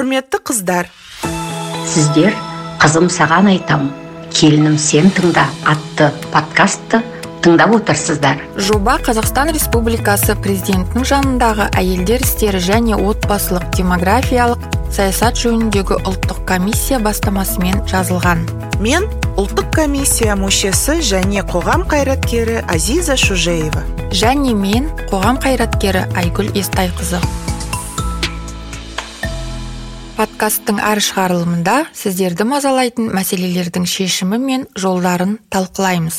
құрметті қыздар. Сіздер қызым саған айтам. Келінім сен тыңда атты подкастты тыңдап отырсыздар. Жоба қазақстан республикасы президентінің жанындағы әйелдер істері және отбасылық демографиялық саясат жөніндегі ұлттық комиссия бастамасымен жазылған. Мен ұлттық комиссия мүшесі және қоғам қайраткері азиза шужеева. Және мен қоғам қайраткері айгүл естайқызы. Подкасттың әр шығарылымында сіздерді мазалайтын мәселелердің шешімі мен жолдарын талқылаймыз.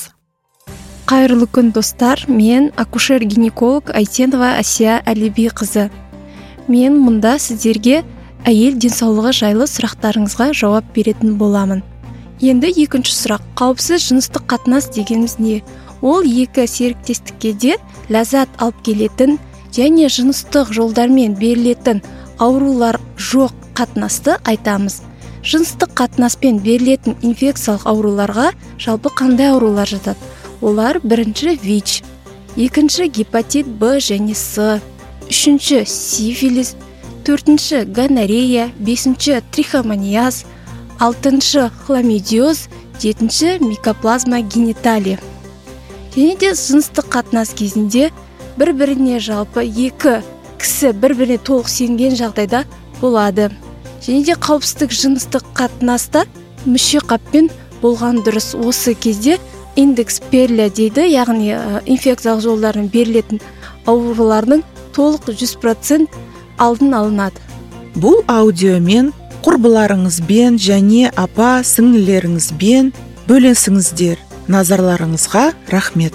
Қайырлы күн достар. Мен акушер гинеколог айтенова әсия әлиби қызы мен мұнда сіздерге әйел денсаулығы жайлы сұрақтарыңызға жауап беретін боламын. Енді екінші сұрақ. Қауіпсіз жыныстық қатынас дегеніміз не? Ол екі серіктестікке де ләззат алып келетін және жыныстық жолдармен берілетін аурулар жоқ қатынасты айтамыз. Жыныстық қатынаспен берілетін инфекциялық ауруларға жалпы қандай аурулар жатады? Олар бірінші вич екінші гепатит б және с үшінші сифилис төртінші гонорея бесінші трихомониаз алтыншы хламидиоз жетінші микоплазма гениталия және де жыныстық қатынас кезінде бір біріне жалпы екі кісі бір біріне толық сенген жағдайда болады. Және де қауіпсіздік жыныстық қатынаста мүше қаппен болған дұрыс. Осы кезде индекс перля дейді яғни инфекциялық жолдармен берілетін аурулардың толық жүз процент алдын алынады. Бұл аудиомен құрбыларыңызбен және апа сіңлілеріңізбен бөлісіңіздер назарларыңызға рахмет.